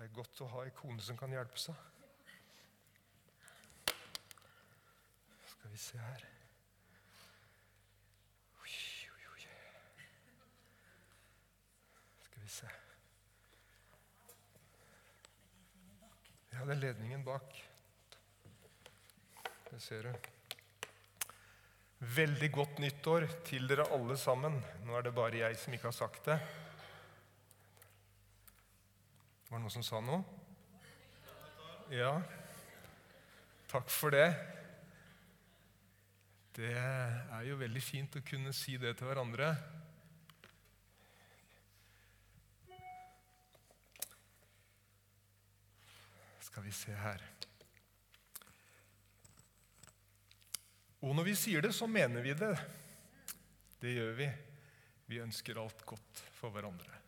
Det er godt å ha ei kone som kan hjelpe seg. Skal vi se her. Skal vi se Ja, det er ledningen bak. Det ser du. Veldig godt nyttår til dere alle sammen. Nå er det bare jeg som ikke har sagt det. Var det noen som sa noe? Ja. Takk for det. Det er jo veldig fint å kunne si det til hverandre. Skal vi se her Og når vi sier det, så mener vi det. Det gjør vi. Vi ønsker alt godt for hverandre.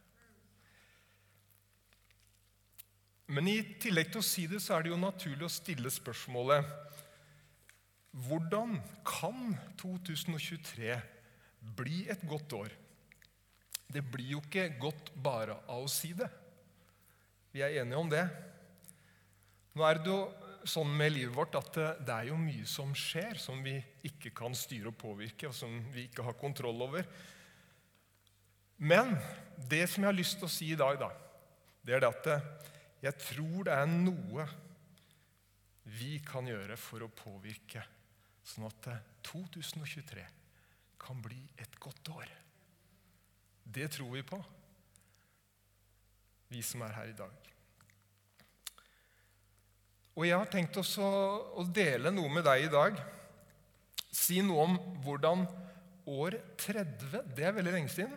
Men i tillegg til å si det, så er det jo naturlig å stille spørsmålet Hvordan kan 2023 bli et godt år? Det blir jo ikke godt bare av å si det. Vi er enige om det. Nå er det jo sånn med livet vårt at det er jo mye som skjer, som vi ikke kan styre og påvirke, og som vi ikke har kontroll over. Men det som jeg har lyst til å si i dag, da, det er det at jeg tror det er noe vi kan gjøre for å påvirke, sånn at 2023 kan bli et godt år. Det tror vi på, vi som er her i dag. Og jeg har tenkt også å dele noe med deg i dag. Si noe om hvordan år 30 Det er veldig lenge siden.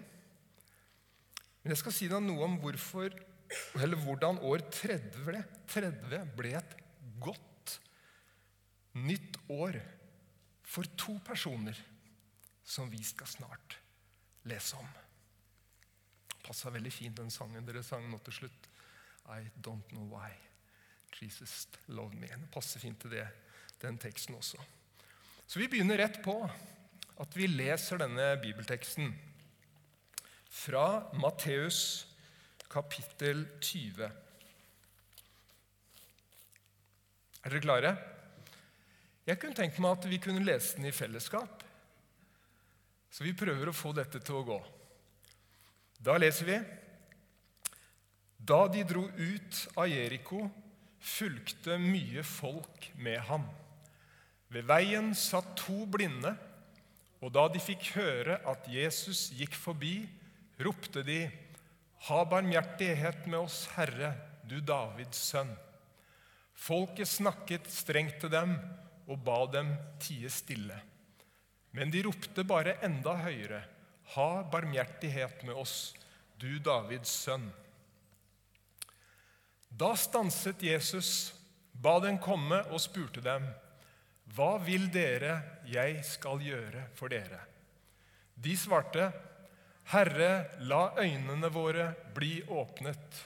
Men jeg skal si deg noe om hvorfor, eller hvordan år 30 ble, 30 ble et godt nytt år for to personer som vi skal snart lese om. Passa veldig fint den sangen dere sang nå til slutt. I don't know why. Jesus loved me. Det passer fint til det, den teksten også. Så vi begynner rett på at vi leser denne bibelteksten fra Matteus kapittel 20. Er dere klare? Jeg kunne tenkt meg at vi kunne lese den i fellesskap. Så vi prøver å få dette til å gå. Da leser vi Da de dro ut av Jeriko, fulgte mye folk med ham. Ved veien satt to blinde, og da de fikk høre at Jesus gikk forbi, ropte de, Ha barmhjertighet med oss, Herre, du Davids sønn. Folket snakket strengt til dem og ba dem tie stille. Men de ropte bare enda høyere, Ha barmhjertighet med oss, du Davids sønn. Da stanset Jesus, ba dem komme og spurte dem, Hva vil dere jeg skal gjøre for dere? De svarte, Herre, la øynene våre bli åpnet.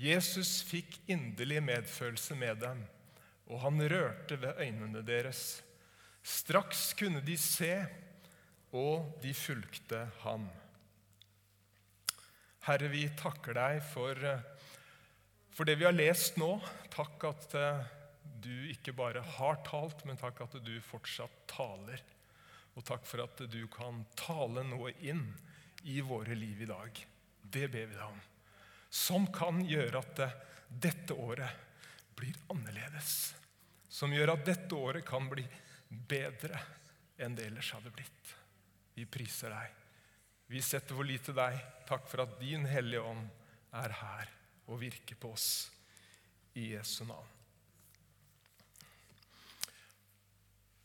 Jesus fikk inderlig medfølelse med dem, og han rørte ved øynene deres. Straks kunne de se, og de fulgte ham. Herre, vi takker deg for for det vi har lest nå, takk at eh, du ikke bare har talt, men takk at du fortsatt taler. Og takk for at du kan tale noe inn i våre liv i dag. Det ber vi deg om. Som kan gjøre at dette året blir annerledes. Som gjør at dette året kan bli bedre enn det ellers hadde blitt. Vi priser deg. Vi setter vår lit til deg. Takk for at din Hellige Ånd er her og virker på oss i Jesu navn.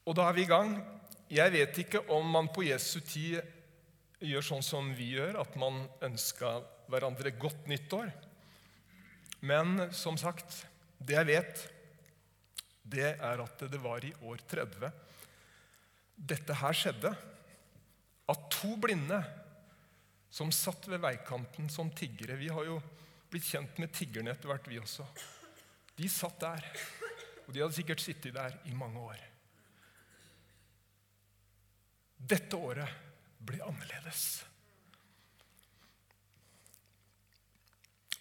Og da er vi i gang. Jeg vet ikke om man på Jesu tid gjør sånn som vi gjør, at man ønska hverandre godt nyttår. Men som sagt, det jeg vet, det er at det var i år 30 dette her skjedde. At to blinde som satt ved veikanten som tiggere Vi har jo blitt kjent med tiggerne etter hvert, vi også. De satt der, og de hadde sikkert sittet der i mange år. Dette året ble annerledes.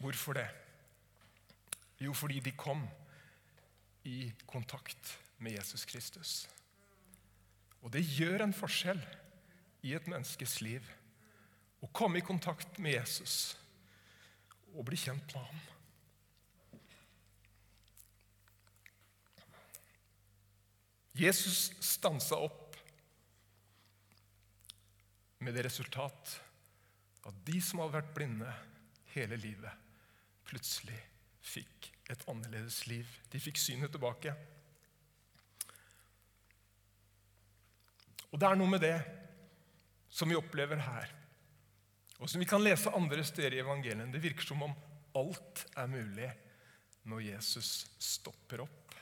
Hvorfor det? Jo, fordi de kom i kontakt med Jesus Kristus. Og det gjør en forskjell i et menneskes liv å komme i kontakt med Jesus og bli kjent med ham. Jesus stansa opp med det resultat at de som hadde vært blinde hele livet, plutselig fikk et annerledes liv. De fikk synet tilbake. Og det er noe med det som vi opplever her, og som vi kan lese andre steder i evangelien. Det virker som om alt er mulig når Jesus stopper opp.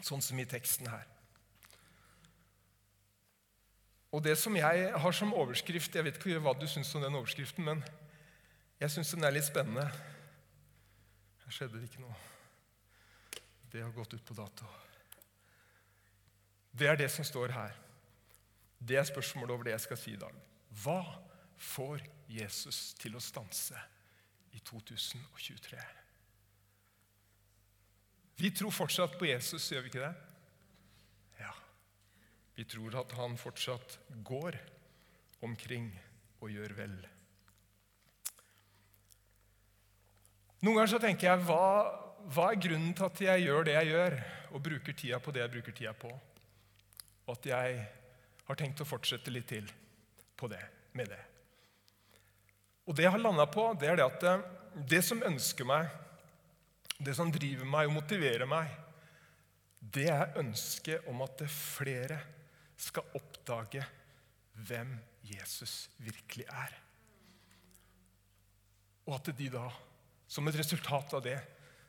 Sånn som i teksten her. Og det som jeg har som overskrift Jeg vet ikke hva du syns om den overskriften, men jeg syns den er litt spennende. Her skjedde det ikke noe. Det har gått ut på dato. Det er det som står her. Det er spørsmålet over det jeg skal si i dag. Hva får Jesus til å stanse i 2023? Vi tror fortsatt på Jesus, gjør vi ikke det? Vi tror at han fortsatt går omkring og gjør vel. Noen ganger så tenker jeg hva, hva er grunnen til at jeg gjør det jeg gjør, og bruker tida på det jeg bruker tida på? Og at jeg har tenkt å fortsette litt til på det, med det. Og det jeg har landa på, det er det at det, det som ønsker meg, det som driver meg og motiverer meg, det er ønsket om at det er flere skal oppdage hvem Jesus virkelig er. Og at de da, som et resultat av det,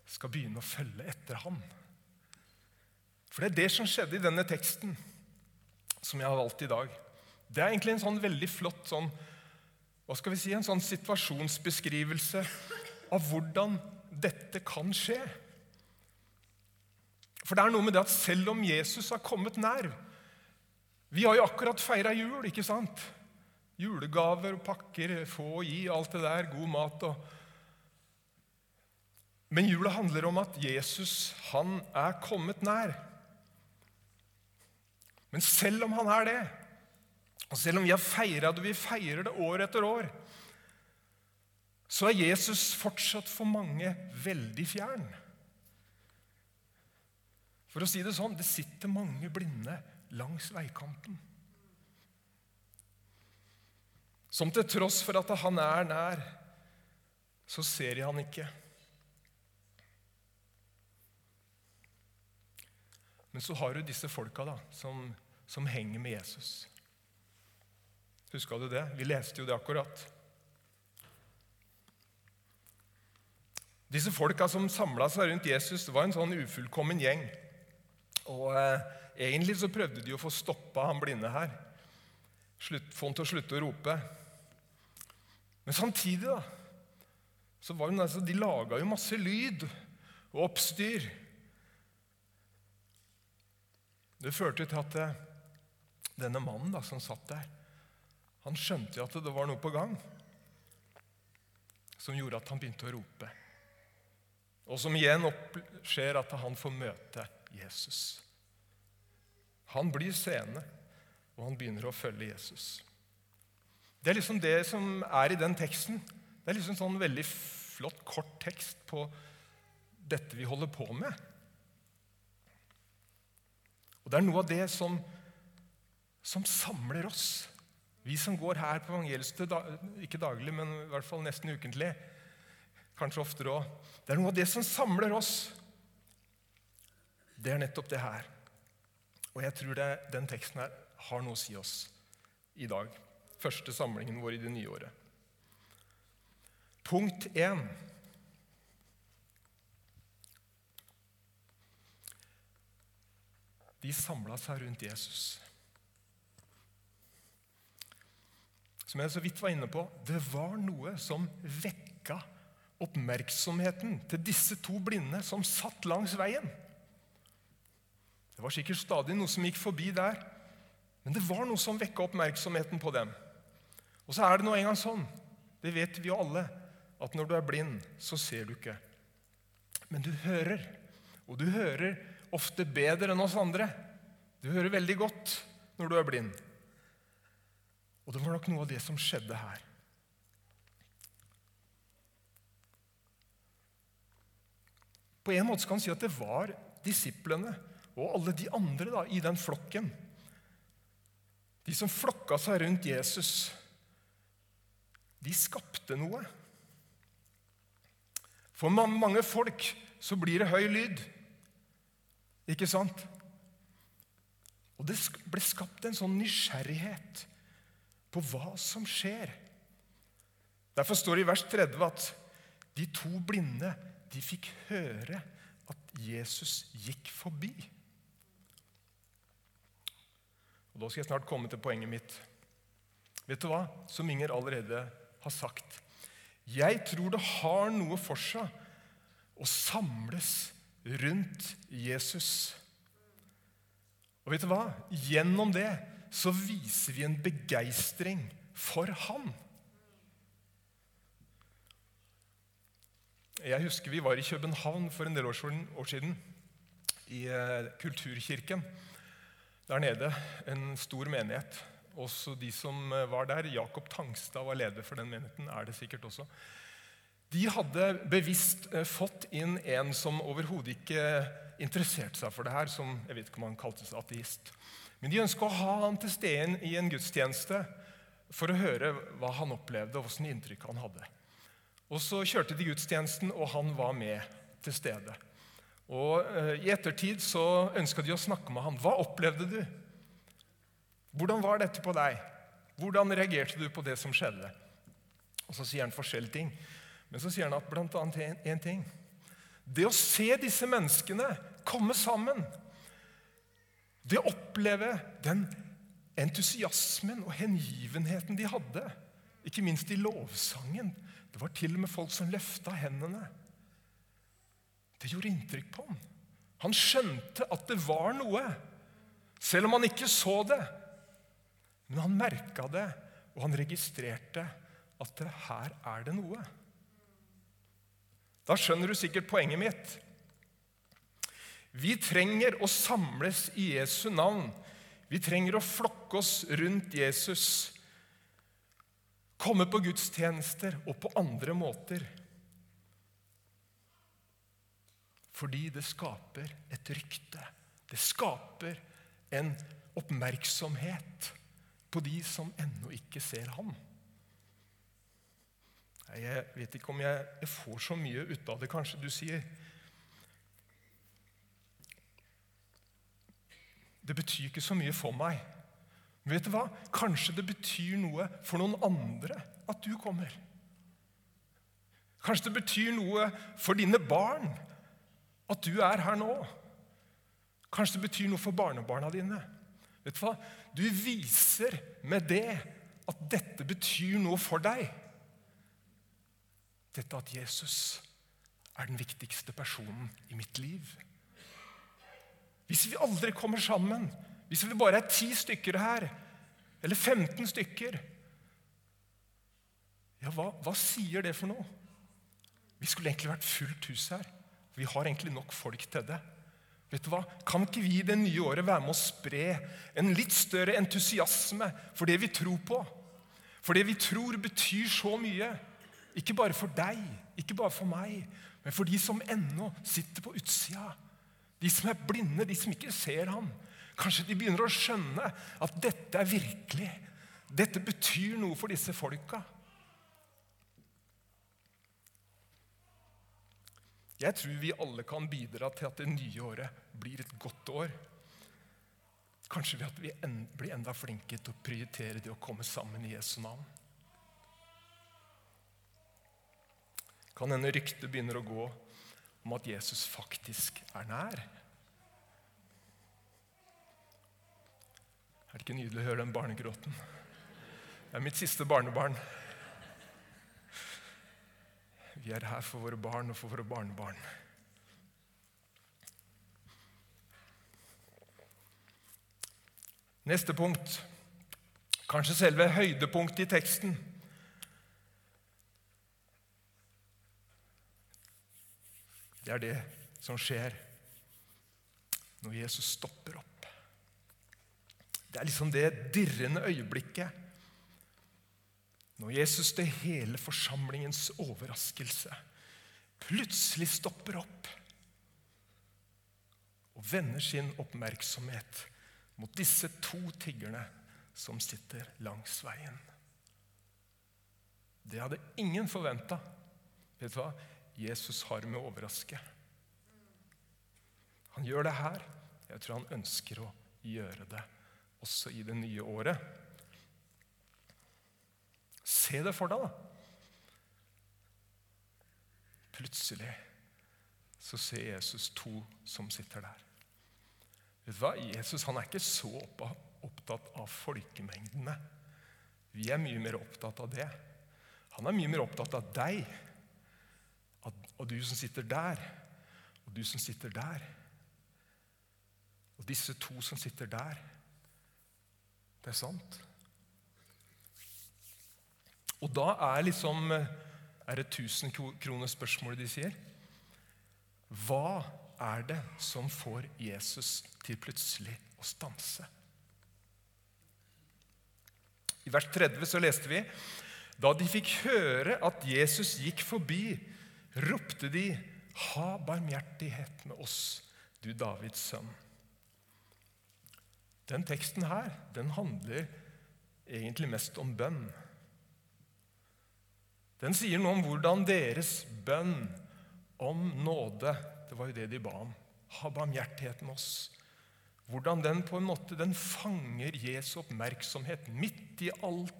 skal begynne å følge etter ham. For det er det som skjedde i denne teksten som jeg har valgt i dag. Det er egentlig en sånn veldig flott sånn, hva skal vi si, en sånn situasjonsbeskrivelse av hvordan dette kan skje. For det er noe med det at selv om Jesus har kommet nær Vi har jo akkurat feira jul, ikke sant? Julegaver og pakker, få og gi, alt det der, god mat og Men jula handler om at Jesus, han er kommet nær. Men selv om han er det, og selv om vi har feira det, vi feirer det år etter år, så er Jesus fortsatt for mange veldig fjern. For å si det sånn det sitter mange blinde langs veikanten. Som til tross for at han er nær, så ser de han ikke. Men så har du disse folka da, som, som henger med Jesus. Huska du det? Vi leste jo det akkurat. Disse folka som samla seg rundt Jesus, det var en sånn ufullkommen gjeng. Og eh, Egentlig så prøvde de å få stoppa han blinde her. Slutt, få han til å slutte å rope. Men samtidig da, så var hun, altså, de laga jo masse lyd og oppstyr. Det førte til at eh, denne mannen da, som satt der, han skjønte jo at det var noe på gang som gjorde at han begynte å rope. Og som igjen skjer at han får møte Jesus. Han blir seende, og han begynner å følge Jesus. Det er liksom det som er i den teksten. Det er liksom sånn veldig flott, kort tekst på dette vi holder på med. Og Det er noe av det som, som samler oss. Vi som går her på evangeliet, ikke daglig, men i hvert fall nesten ukentlig. Kanskje oftere òg. Det er noe av det som samler oss. Det er nettopp det her. Og jeg tror det, den teksten her har noe å si oss i dag. Første samlingen vår i det nye året. Punkt én. de samla seg rundt Jesus. Som jeg så vidt var inne på, det var noe som vekka oppmerksomheten til disse to blinde som satt langs veien. Det var sikkert stadig noe som gikk forbi der, men det var noe som vekka oppmerksomheten på dem. Og så er det nå engang sånn, det vet vi jo alle, at når du er blind, så ser du ikke. Men du hører. Og du hører ofte bedre enn oss andre. Du hører veldig godt når du er blind. Og det var nok noe av det som skjedde her. På en måte kan man si at det var disiplene og alle de andre da, i den flokken. De som flokka seg rundt Jesus, de skapte noe. For mange folk så blir det høy lyd. Ikke sant? Og det ble skapt en sånn nysgjerrighet på hva som skjer. Derfor står det i vers 30 at de to blinde de fikk høre at Jesus gikk forbi. Og Da skal jeg snart komme til poenget mitt. Vet du hva? Som Inger allerede har sagt. Jeg tror det har noe for seg å samles rundt Jesus. Og vet du hva? Gjennom det så viser vi en begeistring for han. Jeg husker vi var i København for en del år siden, i eh, Kulturkirken. Der nede, en stor menighet. Også de som eh, var der. Jakob Tangstad var leder for den menigheten. er det sikkert også. De hadde bevisst eh, fått inn en som overhodet ikke interesserte seg for det her, som jeg vet ikke om han kalte seg ateist. Men de ønska å ha han til stede i en gudstjeneste for å høre hva han opplevde, og hvilket inntrykk han hadde. Og Så kjørte de gudstjenesten, og han var med til stede. Og eh, I ettertid så ønska de å snakke med han. Hva opplevde du? Hvordan var dette på deg? Hvordan reagerte du på det som skjedde? Og Så sier han forskjellige ting. Men så sier han at annet én ting. Det å se disse menneskene komme sammen, det å oppleve den entusiasmen og hengivenheten de hadde, ikke minst i lovsangen Det var til og med folk som løfta hendene. Det gjorde inntrykk på ham. Han skjønte at det var noe, selv om han ikke så det. Men han merka det, og han registrerte at det, her er det noe. Da skjønner du sikkert poenget mitt. Vi trenger å samles i Jesu navn. Vi trenger å flokke oss rundt Jesus. Komme på gudstjenester og på andre måter. Fordi det skaper et rykte. Det skaper en oppmerksomhet på de som ennå ikke ser ham. Jeg vet ikke om jeg, får så mye ut av det, kanskje du sier. Det betyr ikke så mye for meg. Men vet du hva? Kanskje det betyr noe for noen andre at du kommer. Kanskje det betyr noe for dine barn at du er her nå. Kanskje det betyr noe for barnebarna dine. Vet Du hva? Du viser med det at dette betyr noe for deg dette at Jesus er den viktigste personen i mitt liv. Hvis vi aldri kommer sammen, hvis vi bare er ti stykker her, eller 15 stykker Ja, hva, hva sier det for noe? Vi skulle egentlig vært fullt hus her. Vi har egentlig nok folk til det. Vet du hva? Kan ikke vi i det nye året være med å spre en litt større entusiasme for det vi tror på? For det vi tror betyr så mye. Ikke bare for deg, ikke bare for meg, men for de som ennå sitter på utsida. De som er blinde, de som ikke ser ham. Kanskje de begynner å skjønne at dette er virkelig. Dette betyr noe for disse folka. Jeg tror vi alle kan bidra til at det nye året blir et godt år. Kanskje ved at vi blir enda flinkere til å prioritere det å komme sammen i Jesu navn. kan hende ryktet begynner å gå om at Jesus faktisk er nær. Er det ikke nydelig å høre den barnegråten? Det er mitt siste barnebarn. Vi er her for våre barn og for våre barnebarn. Neste punkt, kanskje selve høydepunktet i teksten. Det er det som skjer når Jesus stopper opp. Det er liksom det dirrende øyeblikket når Jesus til hele forsamlingens overraskelse plutselig stopper opp og vender sin oppmerksomhet mot disse to tiggerne som sitter langs veien. Det hadde ingen forventa. Vet du hva? Jesus har med å overraske. Han gjør det her. Jeg tror han ønsker å gjøre det også i det nye året. Se det for deg, da. Plutselig så ser Jesus to som sitter der. Vet du hva? Jesus han er ikke så opptatt av folkemengdene. Vi er mye mer opptatt av det. Han er mye mer opptatt av deg, og du som sitter der, og du som sitter der. Og disse to som sitter der. Det er sant. Og da er liksom Er det 1000 kroner spørsmålet de sier? Hva er det som får Jesus til plutselig å stanse? I vers 30 så leste vi da de fikk høre at Jesus gikk forbi, ropte de, 'Ha barmhjertighet med oss, du Davids sønn'. Den teksten her den handler egentlig mest om bønn. Den sier noe om hvordan deres bønn om nåde Det var jo det de ba om. Ha barmhjertighet med oss. Hvordan den på en måte den fanger Jesu oppmerksomhet midt i alt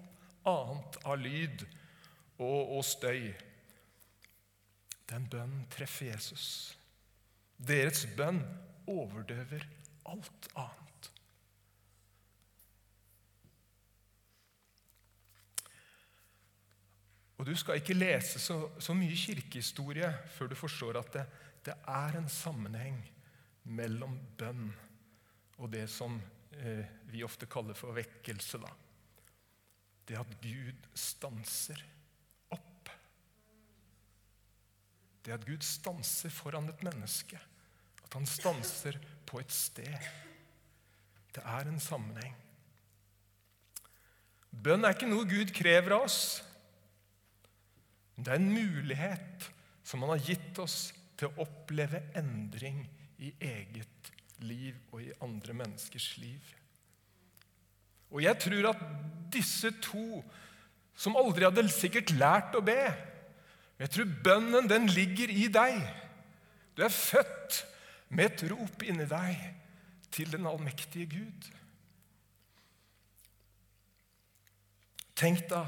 annet av lyd og, og støy. Den bønnen treffer Jesus. Deres bønn overdøver alt annet. Og Du skal ikke lese så, så mye kirkehistorie før du forstår at det, det, er en sammenheng mellom bønn og det som eh, vi ofte kaller for vekkelse. Da. Det at Gud stanser opp. Det at Gud stanser foran et menneske. At han stanser på et sted. Det er en sammenheng. Bønn er ikke noe Gud krever av oss. Det er en mulighet som han har gitt oss til å oppleve endring i eget liv og i andre menneskers liv. Og jeg tror at disse to, som aldri hadde sikkert lært å be Jeg tror bønnen, den ligger i deg. Du er født med et rop inni deg til den allmektige Gud. Tenk da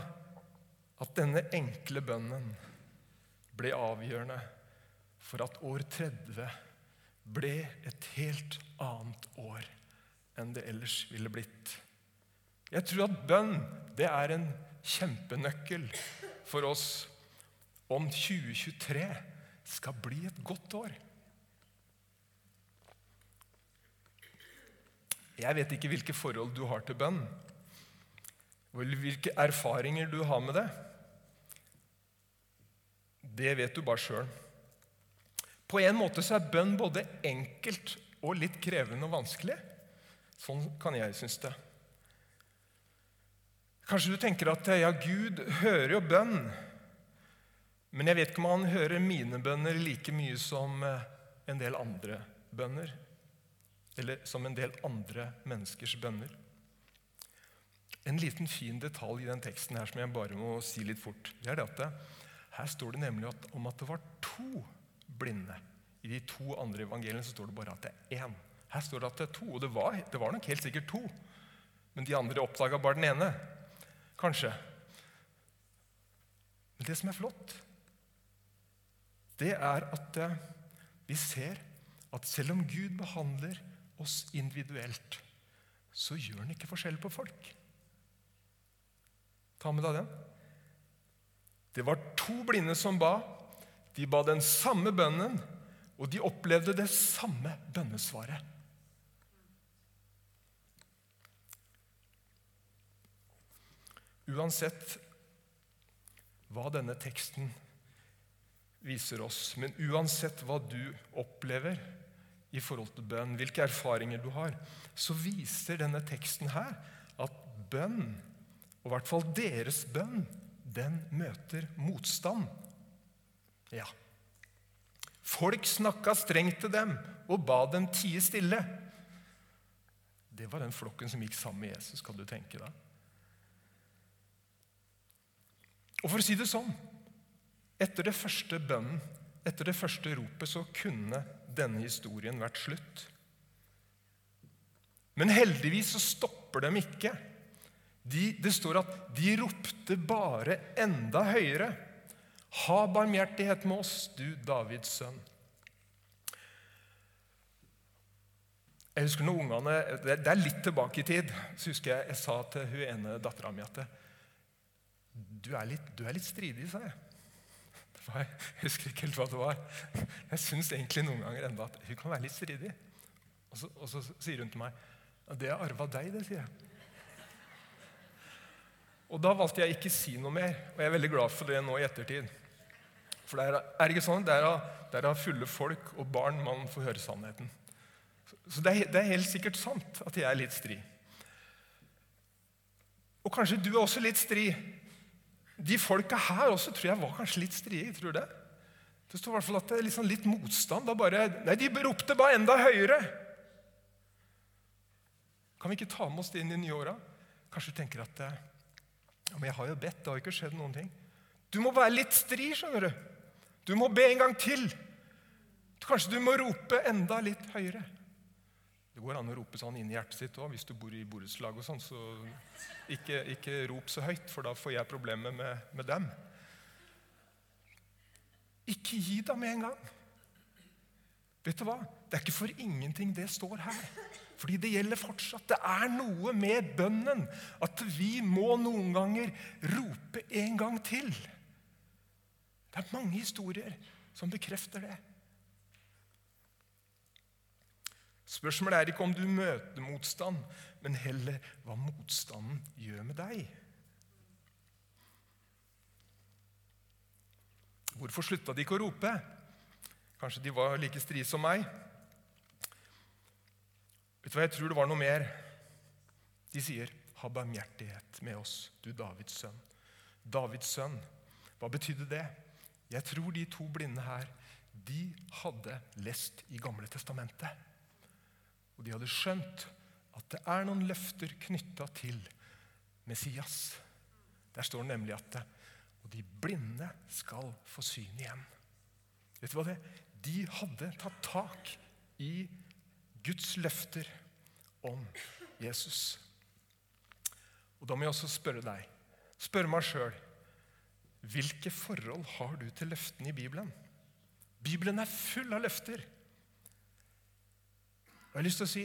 at denne enkle bønnen ble avgjørende for at år 30 ble et helt annet år enn det ellers ville blitt. Jeg tror at bønn det er en kjempenøkkel for oss om 2023 skal bli et godt år. Jeg vet ikke hvilke forhold du har til bønn, hvilke erfaringer du har med det. Det vet du bare sjøl. På en måte så er bønn både enkelt og litt krevende og vanskelig. Sånn kan jeg synes det. Kanskje du tenker at ja, Gud hører jo bønn, men jeg vet ikke om han hører mine bønner like mye som eh, en del andre bønner. Eller som en del andre menneskers bønner. En liten fin detalj i den teksten her som jeg bare må si litt fort, det er det at her står det nemlig at, om at det var to blinde. I de to andre evangeliene så står det bare at det er én. Her står det at det er to, og det var, det var nok helt sikkert to. Men de andre oppdaga bare den ene. Kanskje. Men det som er flott, det er at eh, vi ser at selv om Gud behandler oss individuelt, så gjør han ikke forskjell på folk. Ta med deg den. Det var to blinde som ba. De ba den samme bønnen, og de opplevde det samme bønnesvaret. Uansett hva denne teksten viser oss. Men uansett hva du opplever i forhold til bønn, hvilke erfaringer du har, så viser denne teksten her at bønn, og i hvert fall deres bønn, den møter motstand. Ja. Folk snakka strengt til dem og ba dem tie stille. Det var den flokken som gikk sammen med Jesus, kan du tenke deg. Og for å si det sånn Etter det første bønnen, etter det første ropet, så kunne denne historien vært slutt. Men heldigvis så stopper dem ikke. De, det står at de ropte bare enda høyere. Ha barmhjertighet med oss, du Davids sønn. Jeg husker når ungene, Det er litt tilbake i tid. så husker Jeg jeg sa til hun ene dattera mi at du er, litt, du er litt stridig, sa jeg. Jeg husker ikke helt hva det var. Jeg syns egentlig noen ganger enda at hun kan være litt stridig. Og så, og så sier hun til meg det har arva deg, det, sier jeg. Og Da valgte jeg ikke si noe mer, og jeg er veldig glad for det nå i ettertid. For det er, det ikke sånn? Det er, av, det er av fulle folk og barn man får høre sannheten. Så det er, det er, helt sikkert sant at jeg er litt stri. Og kanskje du er også litt stri. De folka her også tror jeg var kanskje litt strie. tror du det? Det står i hvert fall at det er liksom litt motstand. Da bare, nei, De ropte bare enda høyere. Kan vi ikke ta med oss det inn i nye åra? Kanskje du tenker at ja, men jeg har jo bedt, det har jo ikke skjedd noen ting. Du må være litt stri, skjønner du. Du må be en gang til. Kanskje du må rope enda litt høyere. Det går an å rope sånn inn i hjertet sitt òg hvis du bor i borettslag. og sånn, Så ikke, ikke, rop så høyt, for da får jeg problemer med, med dem. Ikke gi deg med en gang. Vet du hva? Det er ikke for ingenting det står her. Fordi det gjelder fortsatt. Det er noe med bønnen at vi må noen ganger rope en gang til. Det er mange historier som bekrefter det. Spørsmålet er ikke om du møter motstand, men heller hva motstanden gjør med deg. Hvorfor slutta de ikke å rope? Kanskje de var like strie som meg? Vet du hva, Jeg tror det var noe mer. De sier, 'Ha barmhjertighet med oss, du Davids sønn'. Davids sønn, hva betydde det? Jeg tror de to blinde her de hadde lest i Gamle testamentet. Og de hadde skjønt at det er noen løfter knytta til Messias. Der står det nemlig at og de blinde skal få syn igjen. Vet du hva det De hadde tatt tak i Guds løfter om Jesus. Og Da må jeg også spørre deg, spørre meg sjøl hvilke forhold har du til løftene i Bibelen? Bibelen er full av løfter. Jeg har lyst til å si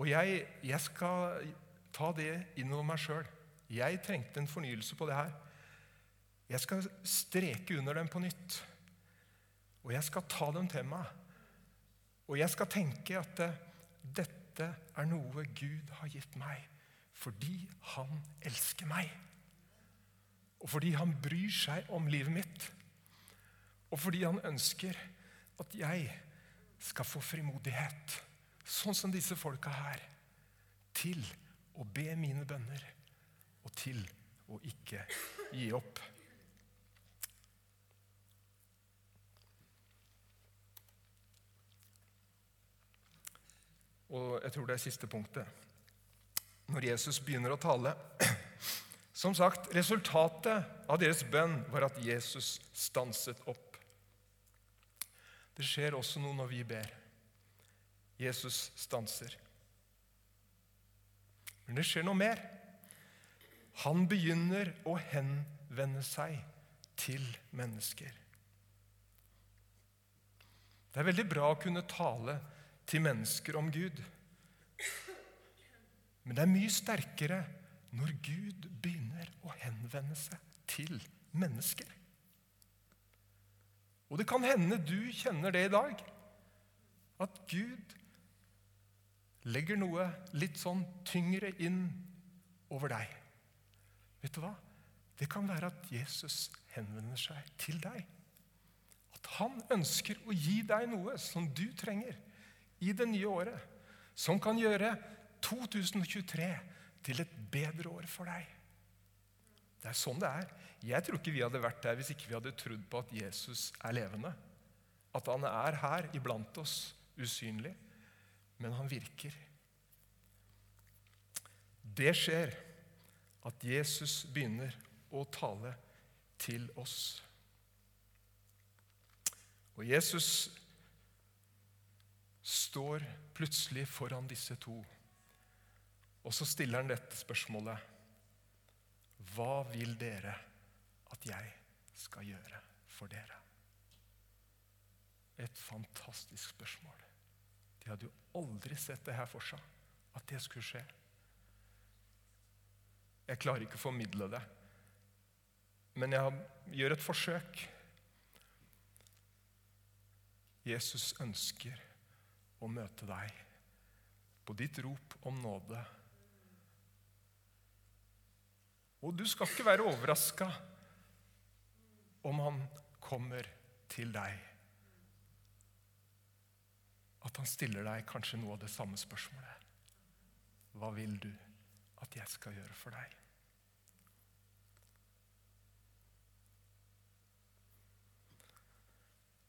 Og jeg, jeg skal ta det innover meg sjøl. Jeg trengte en fornyelse på det her. Jeg skal streke under dem på nytt. Og jeg skal ta dem til meg. Og jeg skal tenke at det, dette er noe Gud har gitt meg fordi han elsker meg. Og fordi han bryr seg om livet mitt. Og fordi han ønsker at jeg skal få frimodighet sånn som disse folka her, til å be mine bønner og til å ikke gi opp. Og jeg tror det er siste punktet. Når Jesus begynner å tale Som sagt, resultatet av deres bønn var at Jesus stanset opp. Det skjer også noe når vi ber. Jesus stanser. Men det skjer noe mer. Han begynner å henvende seg til mennesker. Det er veldig bra å kunne tale til mennesker om Gud. Men det er mye sterkere når Gud begynner å henvende seg til mennesker. Og det kan hende du kjenner det i dag. At Gud legger noe litt sånn tyngre inn over deg. Vet du hva? Det kan være at Jesus henvender seg til deg. At han ønsker å gi deg noe som du trenger i det nye året, som kan gjøre 2023 til et bedre år for deg. Det er sånn det er. Jeg tror ikke vi hadde vært der hvis ikke vi hadde trodd på at Jesus er levende. At han er her iblant oss, usynlig. Men han virker. Det skjer at Jesus begynner å tale til oss. Og Jesus står plutselig foran disse to, og så stiller han dette spørsmålet. Hva vil dere at jeg skal gjøre for dere? Et fantastisk spørsmål. De hadde jo aldri sett det her for seg, at det skulle skje. Jeg klarer ikke å formidle det, men jeg gjør et forsøk. Jesus ønsker å møte deg på ditt rop om nåde. Og du skal ikke være overraska om han kommer til deg. At han stiller deg kanskje noe av det samme spørsmålet. Hva vil du at jeg skal gjøre for deg?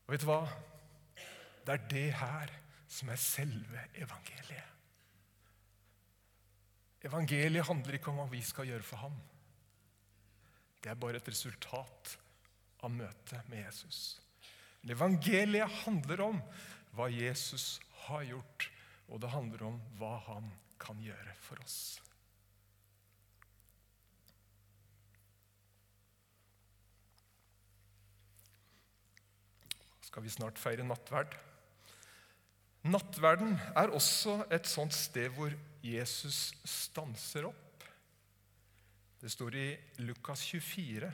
Og vet du hva? Det er det her som er selve evangeliet. Evangeliet handler ikke om hva vi skal gjøre for ham. Det er bare et resultat av møtet med Jesus. Men evangeliet handler om hva Jesus har gjort, og det handler om hva han kan gjøre for oss. Skal vi snart feire nattverd? Nattverden er også et sånt sted hvor Jesus stanser opp. Det står i Lukas 24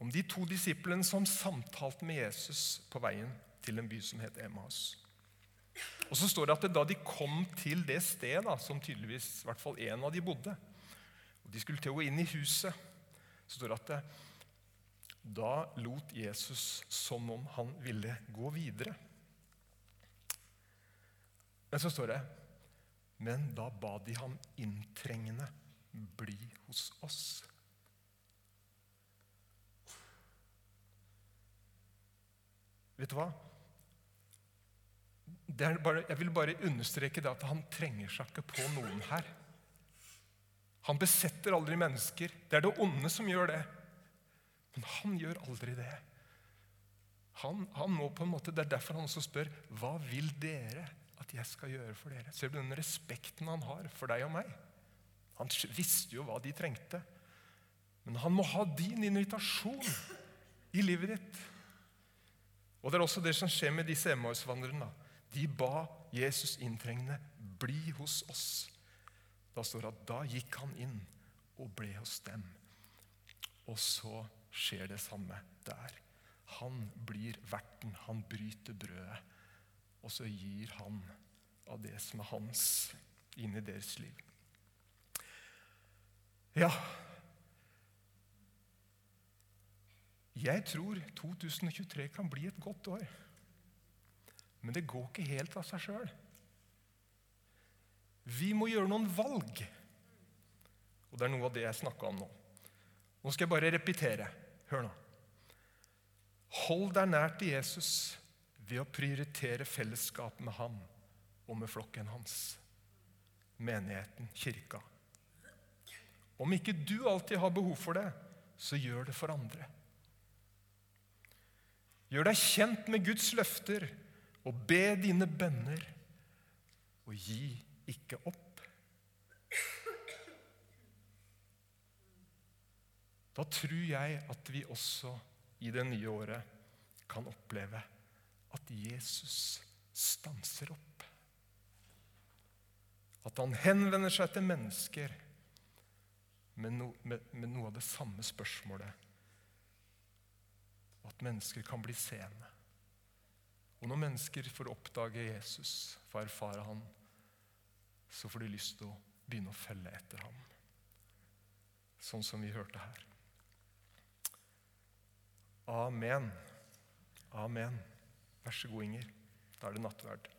om de to disiplene som samtalte med Jesus på veien til en by som het Emmaus. Og så står det at da de kom til det stedet som tydeligvis i hvert fall en av de bodde, og de skulle til å gå inn i huset, så står det at det, da lot Jesus som om han ville gå videre. Men så står det Men da ba de ham inntrengende bli hos oss. Vet du hva? Bare, jeg vil bare understreke det at han trenger seg ikke på noen her. Han besetter aldri mennesker. Det er det onde som gjør det. Men han gjør aldri det. Han, han må på en måte, Det er derfor han også spør hva vil dere jeg skal gjøre for dere. Ser du den respekten han har for deg og meg? Han visste jo hva de trengte. Men han må ha din invitasjon i livet ditt. Og Det er også det som skjer med disse Emmaus-vandrerne. De ba Jesus inntrengende bli hos oss. Da står det at da gikk han inn og ble hos dem. Og så skjer det samme der. Han blir verten. Han bryter brødet. Og så gir han av det som er hans, inn i deres liv. Ja Jeg tror 2023 kan bli et godt år. Men det går ikke helt av seg sjøl. Vi må gjøre noen valg. Og det er noe av det jeg snakka om nå. Nå skal jeg bare repetere. Hør nå. Hold deg nær til Jesus ved å prioritere fellesskap med ham og med flokken hans. Menigheten, kirka. Om ikke du alltid har behov for det, så gjør det for andre. Gjør deg kjent med Guds løfter og be dine bønner. Og gi ikke opp. Da tror jeg at vi også i det nye året kan oppleve at Jesus stanser opp. At han henvender seg til mennesker med, no, med, med noe av det samme spørsmålet. At mennesker kan bli seende. Og når mennesker får oppdage Jesus, får erfare han, så får de lyst til å begynne å følge etter ham. Sånn som vi hørte her. Amen. Amen. Vær så god, Inger. Da er det nattverd.